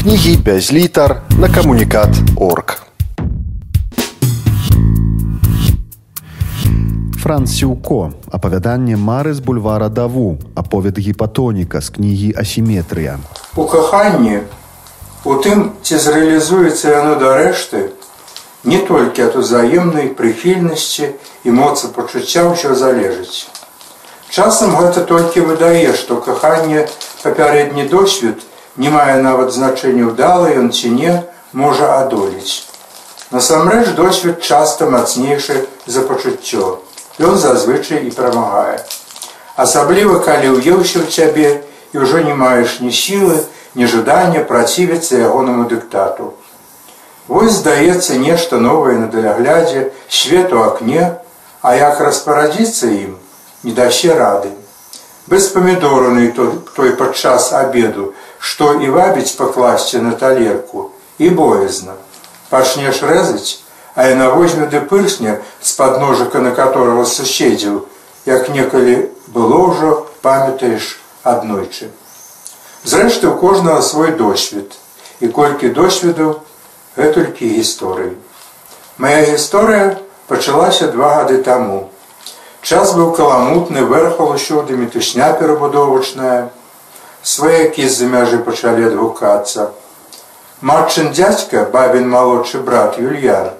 Кнігі без літар на камунікат орг. Франсіўко, апавяданне мары з бульвара даву, аповед гіпатоніка з кнігі асіметрыя. У каханні у тым, ці зрэалізуецца яно да рэшты, не толькі ад узаемнай прыхільнасці і моцы пачуцця ўсё залежыць. Часам гэта толькі выдае, што каханне папярэдні досвед не мае нават значэння ўдала ён ці не можа адолець. Насамрэч досвед часта мацнейшы за пачуццё. Ён зазвычай і перамагае. Асабліва калі ўеўся ў цябе і ўжо не маеш ні сілы, ні жадання працівіцца ягонаму дыктату. Вось здаецца нешта новае на даляглядзе свет у акне, а як распарадзіцца ім, не дасе рады. Без памідораны той, падчас абеду, што і вабіць пакласці на талерку і боязна. Пачнеш рэзаць, а яна возьме ды пырсне з-пад ножыка, на которого суседзіў, як некалі было ўжо памятаеш аднойчы. Зрэшты у кожнага свой досвед і колькі досведаў гэтулькі гісторый. Мая гісторыя пачалася два гады таму. Час быў каламутны вэрхал усюды мітусня перабудовачная. Сваякі з-за мяжы пачалі адгукацца. Матчын дзядзька, бабін малодшы брат Юльян,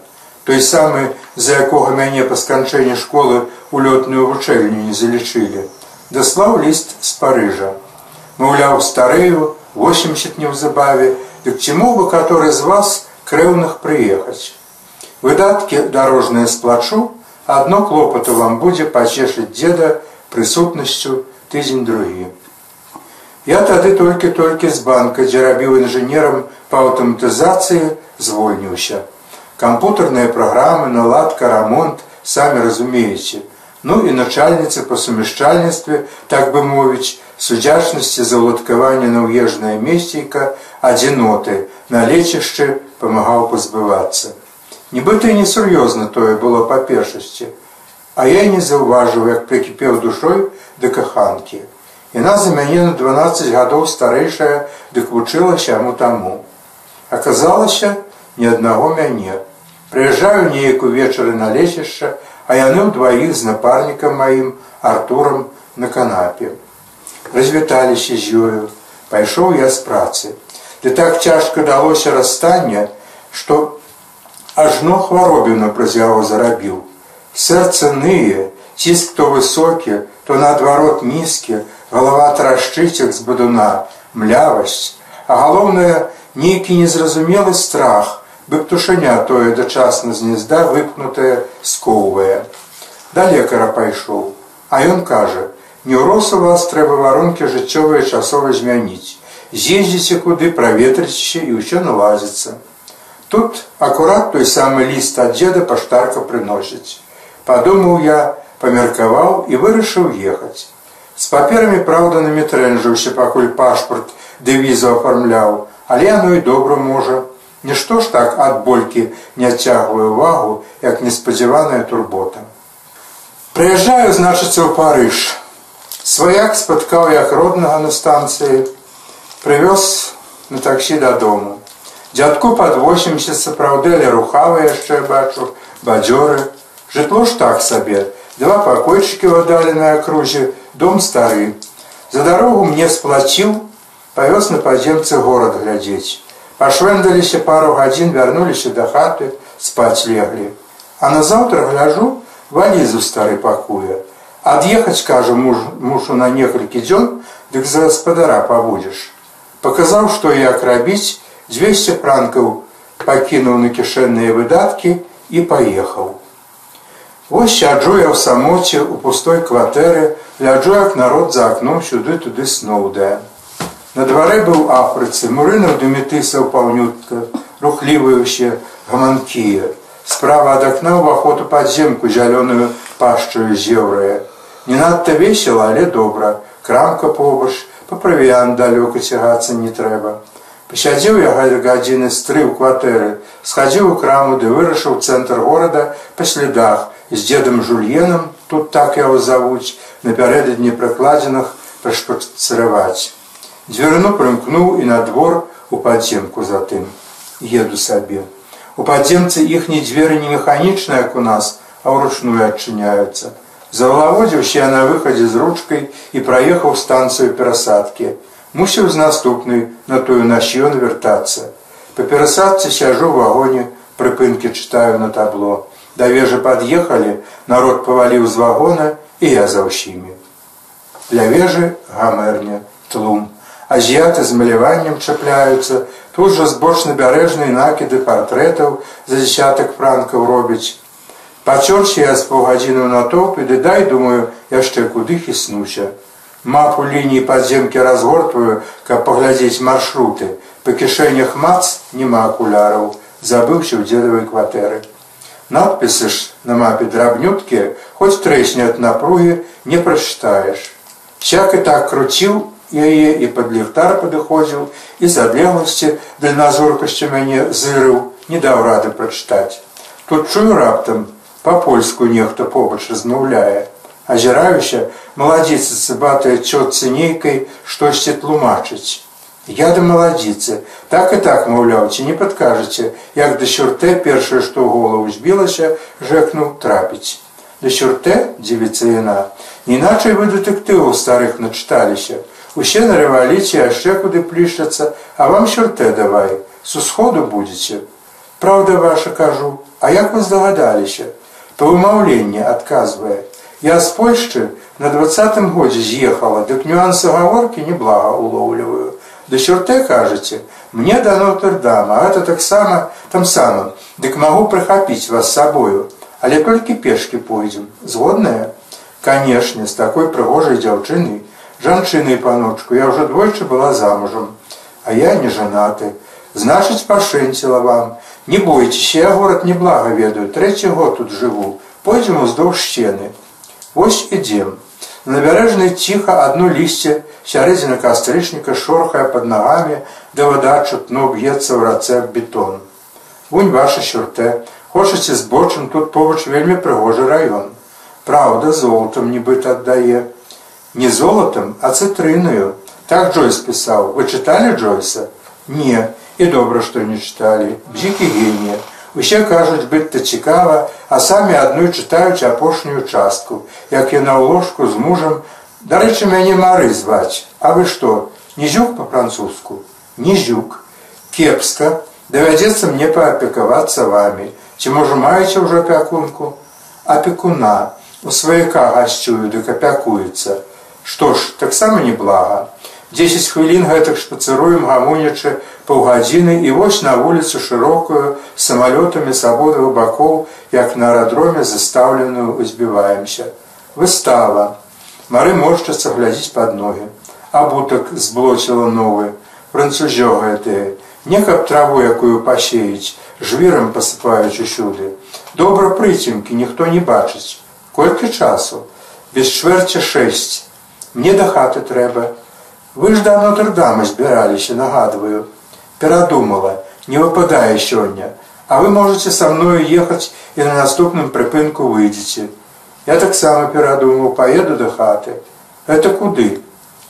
той самы, за якога мяне па сканчэнні школы у лётную вучэльню не залічылі, даслаў ліст з Парыжа. Маўляў старэю 80 неўзабаве, дык ці мог бы который з вас крэўных прыехаць. Выдаткі дарожныя сплачу, адно клопату вам будзе пацешыць дзеда прысутнасцю тыдзень другі. Я тады толькі-толькі з банка, дзе рабіў інжынерам па аўтаматызацыі, звольніўся. Кампутарныя праграмы, наладка, рамонт, самі разумееце. Ну і начальніцы па сумяшчальніцтве, так бы мовіць, судзячнасці за ўладкаванне на ўежнае месцейка адзіноты, на лечішчы памагаў пазбывацца. Нібыта і несур'ёзна тое было па першасці, А я не заўважыў, як прыкіпеў душой да каханкі. Яна за мяне на 12 гадоў старэйшая дык вучылася яму таму. Аказалася ні аднаго мяне. Прыязджаю неяк увечары на лесішча, а яны ўдваіх з напарнікам маім Артурам на канапе. Развіталіся з ёю, пайшоў я з працы. Ды так цяжка далося расстання, што ажно хваробіна праз яго зарабіў. Сэрца ные, ціск то высокі, то наадварот нізкі, галава трашчыцек з бадуна, млявасць, а галоўнае нейкі незразумелы страх, бы птушаня тое дачасна з гнезда выпнутае скоўвае. Да лекара пайшоў, а ён кажа: не ўрос у вас трэба варонкі жыццёвыя часова змяніць. З'ездзіце куды праветрыце і ўсё налазіцца. Тут акурат той самы ліст ад дзеда паштарка прыносіць. Падумаў я, памеркаваў і вырашыў ехаць. З паперамі праўда на метрэнжыўся, пакуль пашпарт дэвізу афармляў, але яно і добра можа. Нішто ж так ад болькі не адцягвае ўвагу, як неспадзяваная турбота. Прыязджаю, значыцца ў Парыж. Сваяк спаткаў як роднага на станцыі, прывёз на таксі дадому. Дзядку пад 80 сапраўды але рухава яшчэ бачу, бадзёры, жытло ж так сабе. Два пакойчыкі вадалі на акрузе, дом стары. За дарогу мне сплаціў, павёз на падземцы горад глядзець. Пашвэндаліся пару гадзін, вярнуліся да хаты, спаць леглі. А назаўтра гляжу, валізу стары пакуе. Ад'ехаць, кажа муж, мушу на некалькі дзён, дык за гаспадара пабудзеш. Паказаў, што як рабіць, 200 пранкаў пакінуў на кішэнныя выдаткі і паехаў. Вось сяджу я ў самоце у пустой кватэры, гляджу як народ за акном сюды туды сноўдае. На дварэ быў афрыцы, мурынаў дымітысаў паўнютка, рухлівыя ўсе гаманкія. Справа ад акна ўваход у падземку зялёную пашчаю зеўрая. Не надта весела, але добра, крамка побач, па правіян далёка цягацца не трэба. Пасядзіў я гадзіны з тры ў кватэры, схадзіў у краму, ды вырашыў цэнтр горада па слядах з дзедам жульенам, тут так яго завуць, напярэдадні прыкладзеных прышпацыраваць. Дзвярну прымкнуў і на двор у падземку затым еду сабе. У падземцы іхнія дзверы не механічныя, як у нас, а ўручную адчыняюцца. Завалаводзіўся я на выхадзе з ручкай і праехаў станцыю перасадкі. Мусіў з наступнай на тую насьён вяртацца. Па перасадцы сяжу ў вагоне, прыпынкі чытаю на табло. Да вежы пад'ехалі, народ паваліў з вагона і я за ўсімі. Для вежы гамерня, тлум. Азіяты з маляваннем чапляюцца, тут жа збочна-бярэжныя накіды партрэтаў за дзясятак франкаў робяць. Пачорся я з паўгадзіну на топ і ды дай думаю яшчэ куды хіснуся. Мапу лініі падземкі разгортваю, каб паглядзець маршруты. Па кішэнях мац няма акуляраў, забыўся ў дзедавай кватэры. Надпісы ж на мапе драбнюткія, хоць трэсне ад напругі не прачытаеш. Всяк і так круціў яе і пад ліхтар падыходзіў і з адлегласці дальназоркасцю мяне зырыў, не даў рады прачытаць. Тут чую раптам па-польску нехта побач размаўляе. Азіраюся, маладзіца цыбатая цётцы нейкай штосьці тлумачыць. Я да маладзіцы, так і так маўляў, ці не падкажаце, як да сюртэ першае, што ў голову збілася, жэкнуў трапіць. Да сюртэ дзівіцца яна. Іначай вы дэтэктываў старых начыталіся. Усе на рэваліце яшчэ куды плішчацца, а вам сюртэ давай, с усходу будзеце. Праўда ваша кажу, а як вы здагадаліся? То вымаўленне адказвае. Я з Польшчы на двадцатым годзе з'ехала, дык нюансы гаворкі неблага улоўліваю. Да сюртэ кажаце, мне да Нотр-Дама, а это таксама там самым, дык магу прыхапіць вас сабою, але толькі пешкі пойдзем. Згодная? Канешне, з такой прыгожай дзяўчынай, жанчыны паночку, я ўжо двойчы была замужам, а я не жанаты. Значыць, пашэнціла вам. Не бойцеся, я горад неблага ведаю, трэці год тут жыву, пойдзем уздоўж сцены. Вось ідзем. На набярэжнай ціха адно лісце сярэдзіна кастрычніка шорхае пад нагамі, да вада чутно б'ецца ў рацэ бетон. Вунь ваша сюртэ, хочаце збочым тут побач вельмі прыгожы раён. Праўда, золотам нібыта аддае не золотом, а цытрынаю. Так Джойс пісаў, вы чыталі Джойса? Не, і добра, што не чыталі. Бзікі генія. Усе кажуць быць-то цікава, а самі адной чытаюць апошнюю частку, як яна ў ложку з мужам. Дарэчы, мяне мары зваць. А вы што, не зюк па-французску? Не зюк. Кепска, давядзецца мне паапекавацца вамі. Ці можа маеце ўжо апякунку? Апекуна. У сваяка гасцюю, дык апякуецца. Што ж, таксама неблага. 10 хвілін гэтак шпацыруем гамонячы паўгадзіны і вось на вуліцу шырокую самалётамі сабодавых бакоў, як на аэрадроме застаўленую узбіваемся. Выстава. Мары мошчацца глядзіць пад ногі. Абутак зблоціла новы, французё гэтыя. Не каб траву якую пасеяць, жвірам пасыпаюць усюды. Добра прыцемкі ніхто не бачыць. Колькі часу? Без чвэрці шэсць. Мне да хаты трэба. Вы ж да Нотр-Дама збіраліся, нагадваю. Перадумала, не выпадае сёння, а вы можете са мною ехаць і на наступным прыпынку выйдзеце. Я таксама перадумаў, поеду да хаты. Это куды?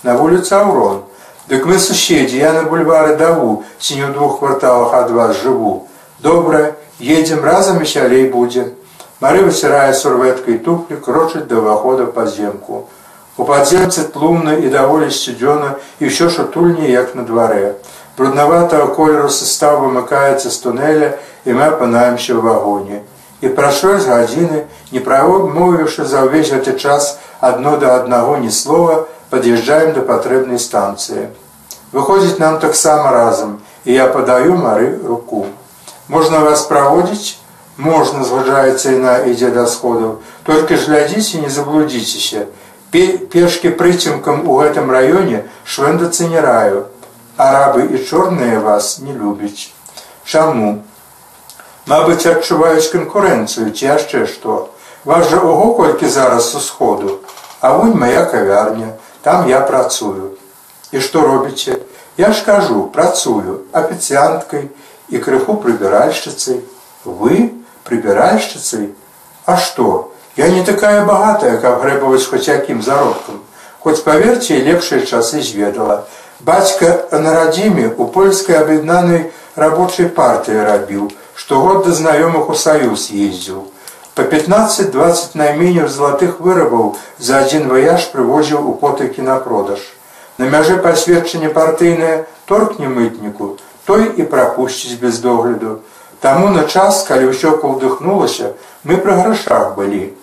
На вуліцы Аўрон. Дык мы суседзі, я на бульвары даву, ці не ў двух кварталах ад вас жыву. Добра, едзем разам весялей будзе. Мары высірае сурветкай туфлі, крочыць да ўвахода па земку. У падземцы тлумна і даволі сцюдзёна і ўсё шатульні як на дварэ. Бруднаватага колеру состав вымыкаецца з тунеля і мы апынаемся ў вагоне. І прайшло з гадзіны, не правомовіўшы за ўвесь гэты час адно да аднаго ні слова, пад'язджаем да патрэбнай станцыі. Выходзіць нам таксама разам, і я падаю мары руку. Можна вас праводзіць? Можна, згаджаецца яна ідзе да сходаў. Толькі ж глядзіце, не заблудзіцеся пешкі прыцемкам у гэтым раёне швэндацца не раю. Арабы і чорныя вас не любяць. Чаму? Мабыць, адчуваюць канкурэнцыю ці яшчэ што. Вас жа ого колькі зараз з усходу, А вунь моя кавярня, там я працую. І што робіце? Я ж кажу, працую афіцыянткай і крыху прыбіральшчыцай. Вы прыбіральшчыцай? А што? Я не такая багатая, каб грэбаваць хоць якім заробкам. Хоць паверце, лепшыя часы зведала. Бацька на радзіме у польскай аб'яднанай рабочай партыі рабіў, штогод да знаёмых у саюз ездзіў. Па 15-20 найменяў залатых вырабаў за адзін ваяж прывозіў у потыкі на продаж. На мяжы пасведчання партыйнае торкне мытніку, той і прапусціць без догляду. Таму на час, калі ўсё колдыхнулася, мы пры грашах былі.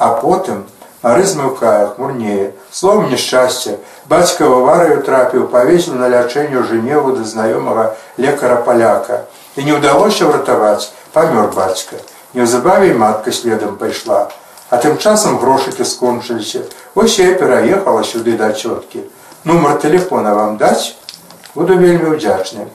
А потым Мары змыўкае, хмурнее, словом няшчасце, бацька аварыю трапіў, павесіў на лячэнне ў жыневу да знаёмага лекара паляка. І не ўдалося ўратаваць, памёр бацька. Неўзабаве матка следам пайшла. А тым часам грошыкі скончыліся. Вось я пераехала сюды да цёткі. Нумар телефона вам даць, буду вельмі ўдзячны.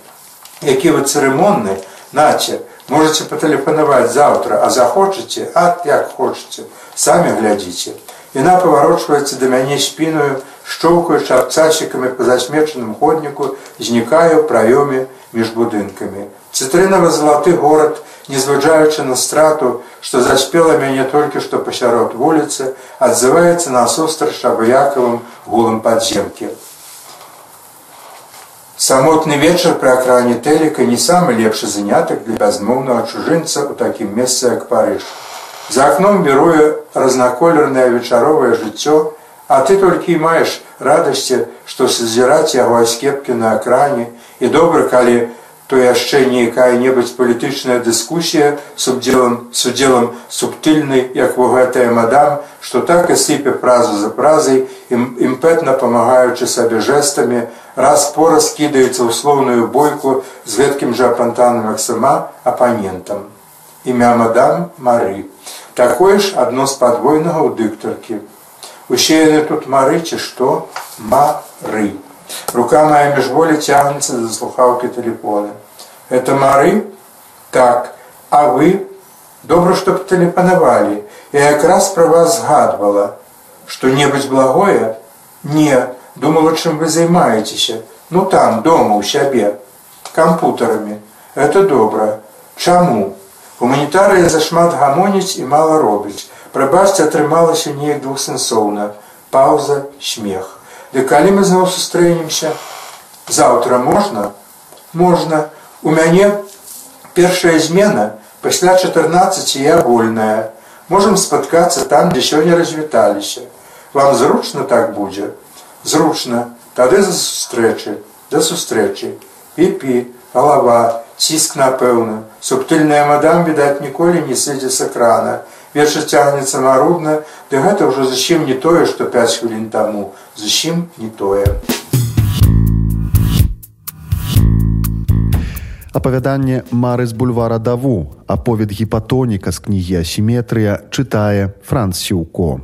Які вы цырымонны, наце, можете патэлефанаваць заўтра, а захочаце, а як хочаце, самі глядзіце. Яна паварочваецца да мяне спіною, шчоўкаючы абцасікамі па засмечаным ходніку, знікаю праёме між будынкамі. Цытрынава залаты горад, незважаючы на страту, што заспела мяне толькі што пасярод вуліцы, адзываецца насустрач абыякавым гулам падземкі. Самотны вечар пры акране тэліка не самы лепшы занятак для бязмоўнага чужынца ў такім месцы, як Парыж. За окном віруе разнаколернае вечаровае жыццё, а ты толькі і маеш радасці, што сазіраць яго аскепкі на экране і добра, калі то яшчэ нейкая-небудзь палітычная дыскусія с удзелам с удзелам субтыльнай, як во гэтая мадам, што так і сыпе празу за празай, ім, імпэтна памагаючы сабе жэстамі, раз пораз кідаецца ў слоўную бойку з гэткім жа апантаным як сама апанентам. Імя мадам Мары. Такое ж адно з падвойнага ў дыктаркі. Усе яны тут мары ці што мары. Рука моя міжволі цягнецца за слухаўкі тэлефона. Это мары? Так, а вы добра, што б тэлефанавалі. Я якраз пра вас згадвала, што-небудзь благое? Не, думала, чым вы займаецеся. Ну там дома у сябе кампутарамі. Это добра. Чаму? Гуманітарыя зашмат гамоніць і мала робіць. Прабачце атрымалася неяк двухсэнсоўна. Паўза, смех. Ды калі мы зноў сустрэнемся? Заўтра можна? Можна. У мяне першая змена пасля 14 я вольная. Можам спаткацца там, дзе сёння развіталіся. Вам зручна так будзе. Зручна, тады за сустрэчы, да сустрэчы. Пі-пі, галава, ціск напэўна. Субтыльная мадам, відаць, ніколі не сыдзе з экрана. Вечар цягнецца марудна, ды гэта ўжо зусім не тое, што 5 хвілін таму, зусім не тое. Апавяданне Мары з бульвара даву, аповед гіпатоніка з кнігі асіметрыя чытае Франц Сіўко.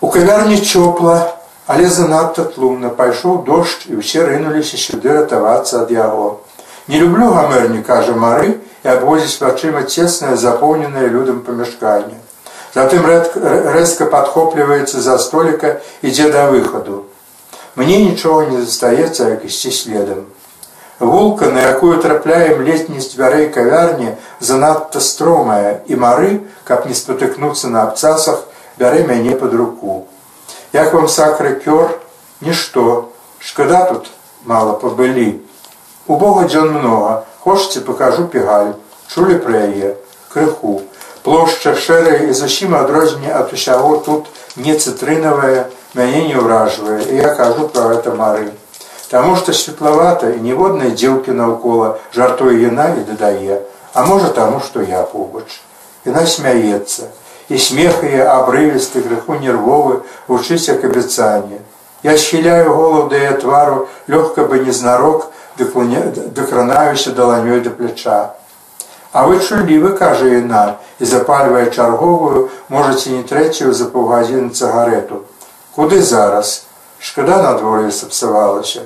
У кавярні цёпла, але занадта тлумна пайшоў дождж і ўсе рынуліся сюды ратавацца ад яго. Не люблю гамерні, кажа Мары і абвозіць вачыма цеснае запоўненае людам памяшканне. Затым рэзка падхопліваецца за століка ідзе да выхаду. Мне нічога не застаецца, як ісці следам. Гулка, на якую трапляем летні з дзвярэй кавярні, занадта стромая, і мары, каб не спатыкнуцца на абцасах, бярэ мяне пад руку. Як вам сакры кёр, нішто, шкада тут мала пабылі. У Бога дзён многа, хочаце пакажу пігаль, чулі пра яе, крыху. Плошча шэрая і зусім адрозненне ад усяго тут не цытрынавая, мяне не ўражвае, і я кажу пра гэта мары. Таму што светлавата і ніводнай дзеўкі наўкола жартуе яна і дадае, а можа таму, што я побач. Яна смяецца, і смех яе абрывісты грыху нервовы вучыць як абяцанне. Я схіляю голову да твару, лёгка бы незнарок, дакранаюся даланёй да пляча. А вы чулівы, кажа яна, і запальвае чарговую, можаце не трэцюю за паўгадзіны цыгарету. Куды зараз? Шкада надвор'е сапсавалася.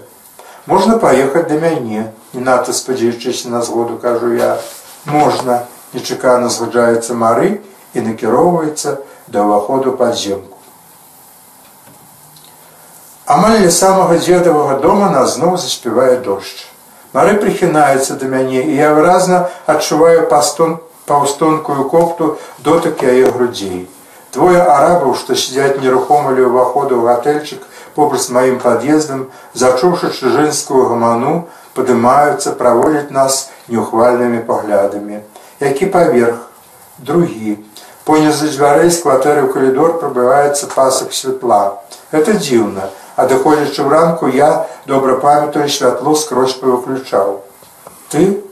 Можна паехаць да мяне, не надта спадзеючыся на згоду, кажу я. Можна, нечакана згаджаецца мары і накіроўваецца да ўваходу падземку. Амаль ля самага дзедавага дома нас зноў заспявае дождж. Мары прыхінаецца да мяне, і я выразна адчуваю паўстонкую копту дотык яе грудзей. Двое арабаў, што сядзяць нерухома ля ўваходу ў гатэльчык, побач з маім пад'ездам, зачуўшы чужынскую гаману, падымаюцца, праводзяць нас неухвальнымі паглядамі. Які паверх, другі. Понізу дзвярэй з кватэры ў калідор прабываецца пасак святла. Это дзіўна, адыходзячы ў ранку я добра памятаю святло скрозь павыключаў. Ты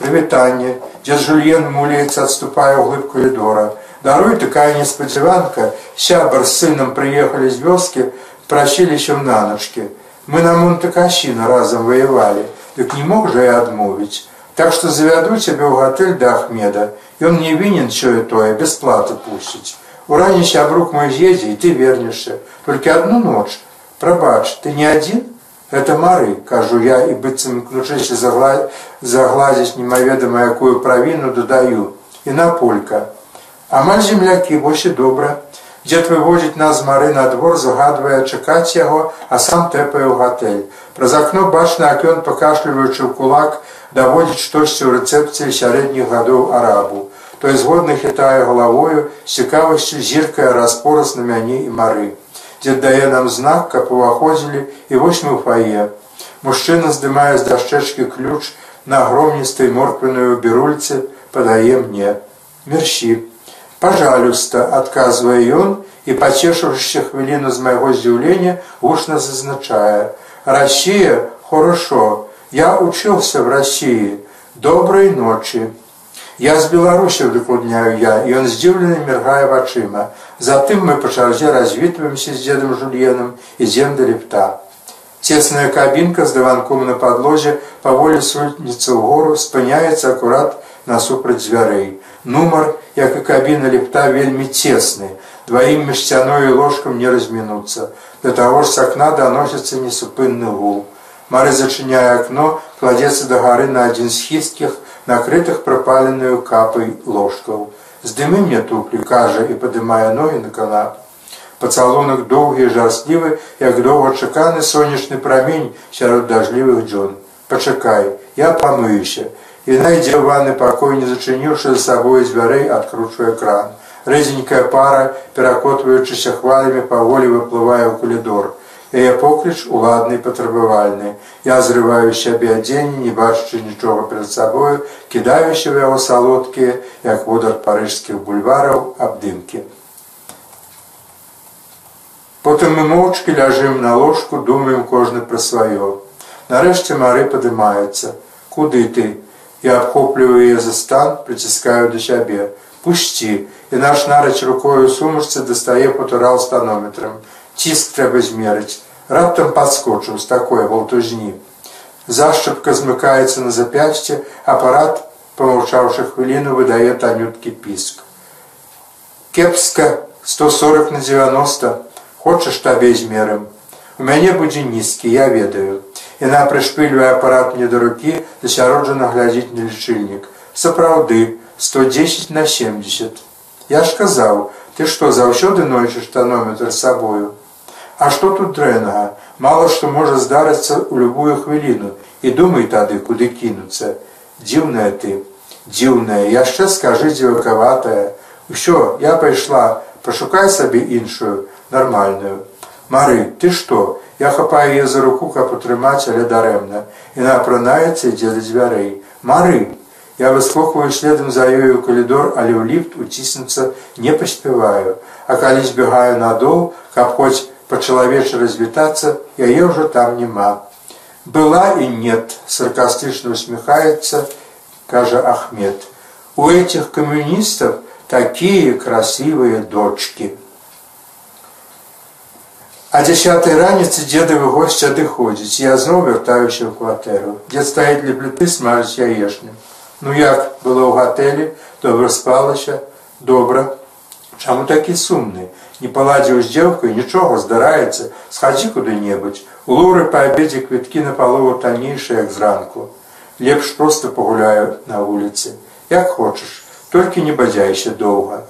прывітанне, дзе жульен мулеецца адступае ў глыб калідора. Даруй такая неспадзяванка, сябар з сынам прыехалі з вёскі, прасіліся ў наначкі. Мы на Монтакасіна разам ваявалі, дык не мог жа я адмовіць. Так што завяду цябе ў гатэль да Ахмеда. Ён не вінен сёе тое бясплаты пусціць. Уране сябрук мой з'едзе і ты вернешся, толькі одну ноч. Прабач, ты не адзін? Это мары, кажу я і быццам ключыся загладзіць немаведама якую правіну дадаю. І на полька. Амаль землякі вось і добра. Дзед вывозіць нас з мары на двор, загадвае чакаць яго, а сам тэпае ў гатэль. Праз акно бачна акён пакашліваючы ў кулак, даводзіць штосьці ў рэцэпцыі сярэдніх гадоў арабу. Той згодна хітае галавою, з цікавасцю зіркае распораз на мяне і мары. Дзед дае нам знак, каб уваходзілі і вось мы ў фае. Мужчына здымае з дашчэчкі ключ на громністай морквенную бірульцы, падае мне. Мерщі. Пажалюста, адказвае ён і, пацешыўшыся хвіліну з майго здзіўлення, гучна зазначае: « Расія, хорошо, Я учился в России. Доброй ночи. Я з Беларусі выкладняю я, ён здзіўлены міргае вачыма. Затым мы па чарзе развітваемся з дзедам Жульеном і дзем да лепта. Цесная кабінка з дыванком на падлозе паволі сутніца ў гору спыняецца акурат насупраць дзвярэй. Нумар, як і кабіна лепта вельмі цесны. Дваім мясцяною ложкам не размінуцца. Да таго ж з акна даносіцца несупынны гул. Мары зачыняе акно, кладзецца да гары на адзін з хісткіх, накрытых прапаленую капай ложкаў. Здымы мне туплі, кажа і падымае ногі на канат. Пацалунак доўгі і жарстлівы, як доўгачаканы сонечны прамень сярод дажлівых дзён. Пачакай, я памыюся. І найдзе ванны пакой, не зачыніўшы за сабой дзвярэй, адкручвае кран. Рэзенькая пара, перакотваючыся хвалямі, паволі выплывае ў калідор. Яе покліч уладны патрабавальны. Я зрываю сябе адзенне, не бачачы нічога перад сабою, кідаюся ў яго салодкія, як водар парыжскіх бульвараў абдымкі. Потым мы моўчкі ляжым на ложку, думаем кожны пра сваё. Нарэшце мары падымаецца. Куды ты? Я абхопліваю яе за стан, прыціскаю да сябе. Пусці, і наш нарач рукою сумачцы дастае патурал з танометрам ціск трэба змерыць раптам падскочыў з такой валтузні. Зашчапка змыкаецца на запясце апарат памаўчаўшы хвіліну выдае танюткі піск. Кепска 140 на 90 хочаш табе змерым у мяне будзе нізкі я ведаю. Яна прышпыльвае апарат мне да рукі засяроджана глядзіць на лічыльнік. Сапраўды 110 на 70 я ж казаў ты што заўсёды нойчыш танометр з сабою А што тут дрэнага? Мала што можа здарыцца ў любую хвіліну і думай тады, куды кінуцца. Дзіўная ты, дзіўная, яшчэ скажы дзівакаватая. Усё, я пайшла, пашукай сабе іншую, нармальную. Мары, ты што? Я хапаю яе за руку, каб утрымаць, але дарэмна. Яна апранаецца ідзе да дзвярэй. Мары! Я выскокваю следам за ёю калідор, але ў ліфт уціснуцца не паспяваю. А калі збегаю надол, каб хоць по-человече развитаться, яе уже там нема. Была и нет, саркастично усмехается, каже Ахмед. У этих коммунистов такие красивые дочки. А десятой раницы дедовы гости адыходзіць. Я зноў вяртаюся ў кватэру. Дед стаіць для плиты смажыць яешню. Ну як было ў гатэлі, добра спалася, добра. Чаму такі сумны? Не паладзіў з дзеўкай нічога здараецца схадзі куды-небудзь у лоры па абедзе квіткі на палову таннейшыя як зранку. Лепш просто пагуляю на вуліцы як хочаш толькі не бадзяйся доўга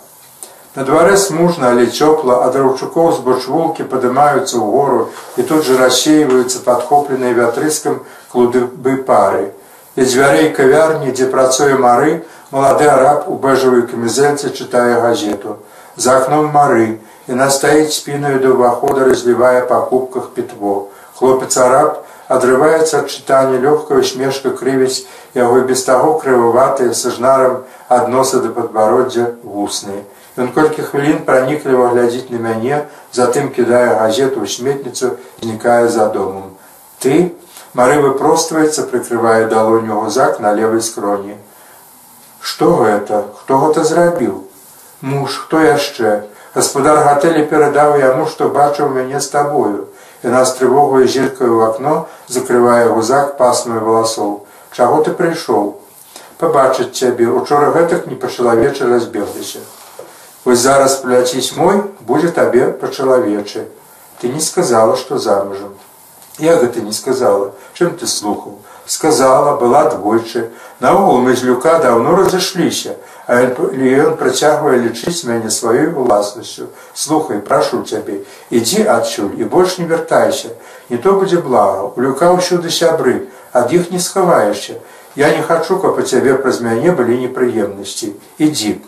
на дварэ смужна але цёпла ад раўчукоў з бочвулкі падымаюцца ў гору і тут жа рассейваюцца падхопленыя вятрыскам клубы пары. І дзвярэй кавярні дзе працуе мары малады араб у бэжавай камізэльцы чытае газету. За акном мары Яна стаіць спінаю да ўвахода, разлівае па кубках пітво. Хлопец араб адрываецца ад чытання лёгкая усмешка крывіць яго без таго крываватыя са жнарам ад носа да падбароддзя вусныя. Ён колькі хвілін пранікліва глядзіць на мяне, затым кідае газету ў сметніцу, знікае за домом. Ты Мары выпростваецца, прыкрывае далоню гузак на левай скроні. Што гэта, хто гэта зрабіў? Муж, хто яшчэ? Гаспадар гатэлі перадаў яму, што бачыў мяне з табою. Яна з трывогаю зіркаю ў акно закрывае гузак пасмаю валасоў. Чаго ты прыйшоў? Пабачыць цябе, учора гэтак не па-чалавечы разбегліся. Вось зараз пляціць мой, будзе табе па-чалавечы. Ты не сказала, што замужам. Я гэта не сказала, чым ты слухаў. Сказала, была двойчы. Наогул мы з люка даўно разышліся, ён працягвае лічыць мяне сваёй уласнасцю. Слухай, прашу цябе, ідзі адсюль і больш не вяртайся. Не то будзе блага, у люка ўсюды сябры, ад іх не схаваешся. Я не хачу, каб у цябе праз мяне былі непрыемнасці. Ідзі.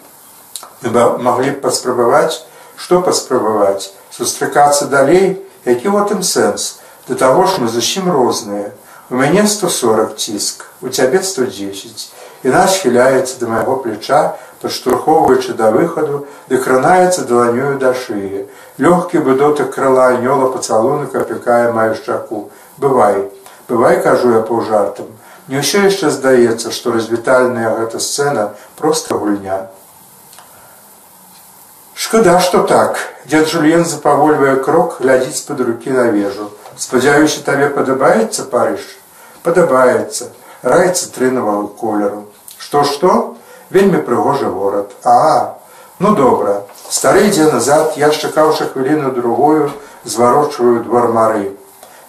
Маглі б паспрабаваць, што паспрабаваць, сустракацца далей, які ў гэтым сэнс. Да таго ж мы зусім розныя. У мяне 140 ціск, у цябе 110. Яна схіляецца да майго плеча, падштурхоўваючы да выхаду, ды кранаецца даланёю да шыі. Лёгкі бы дотык крыла анёла пацалунак апякае маю шчаку. Бывай, бывай, кажу я паўжартам. Не ўсё яшчэ здаецца, што развітальная гэта сцэна проста гульня. Шкада, што так. Дзед Жульен запавольвае крок, глядзіць пад рукі на вежу. Спадзяюся, табе падабаецца парыж, падабаецца, раецца трынавага колеру. Што што? Вельмі прыгожы горад. А, ну добра. Стары ідзе назад, я чакаўшы хвіліну другую, зварочваю двор мары.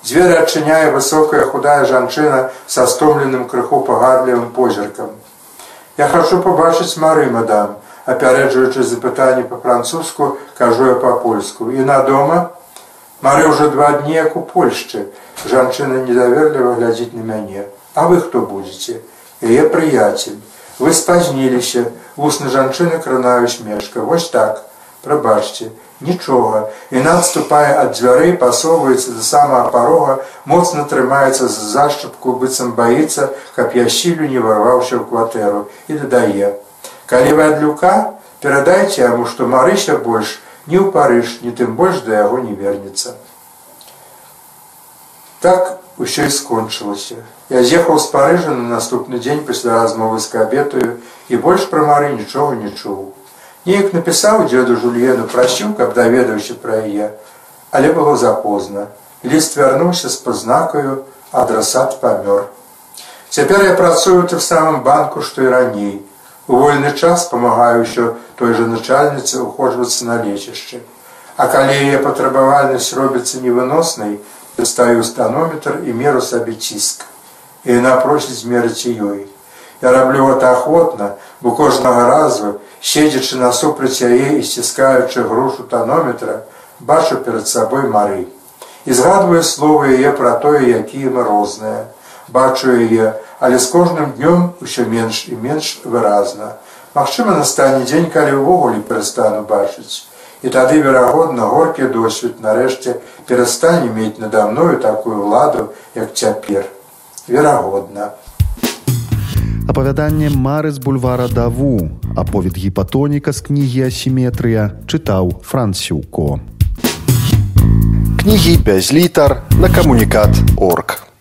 Дзверы адчыняе высокая худая жанчына са стомленым крыху пагадлівым позіркам. Я хачу пабачыць мары, мадам, апярэджваючы запытанне па-французску, кажу я па-польску. І на дома Мары ўжо два дні як у Польшчы. Жанчына недаверліва глядзіць на мяне. А вы хто будзеце? Яе прыяцель. Вы спазніліся, вусны жанчыны кранаюць мешка. Вось так, прабачце, нічога. Іна адступае ад дзвярэй, пасоўваецца да самага парога, моцна трымаецца з зашчапку, быццам баіцца, каб я сілю не варваўся ў кватэру і дадае. Калі вы ад люка, перадайце яму, што марыся больш ні ў парыж, ні тым больш да яго не вернецца. Так усё і скончылася. Я з'ехаў з парыжа на наступны дзень пасля размовы з кабетаю і больш пра мары нічога не чуў. Неяк напісаў дзеду Жульену прасіў, каб даведаўся пра яе, але было запозна. Ліст вярнуўся з пазнакаю, адрасат памёр. Цяпер я працую ты в самым банку, што і раней. У вольны час памагаю ўсё той жа начальніцы ухожвацца на лечішчы. А калі яе патрабавальнасць робіцца невыноснай, дастаю станометр і меру сабе ціск. І яна просіць змерыць ёй. Я раблю гэта ахвотна, бо кожнага разу, седзячы насупраць яе і сціскаючы грушу танометра, бачу перад сабой мары. І згадваю словы яе пра тое, якія мы розныя. Бачу яе, але з кожным днём усё менш і менш выразна. Магчыма, настане дзень, калі ўвогуле перастану бачыць. І тады, верагодна, горкі досвед нарэшце перастане мець надо мною такую ладу, як цяпер верагодна. Апавяданне мары з бульвара даву, аповед гіпатоніка з кнігі асіметрыя чытаў Франсюко. Кнігі без літар на камунікат орг.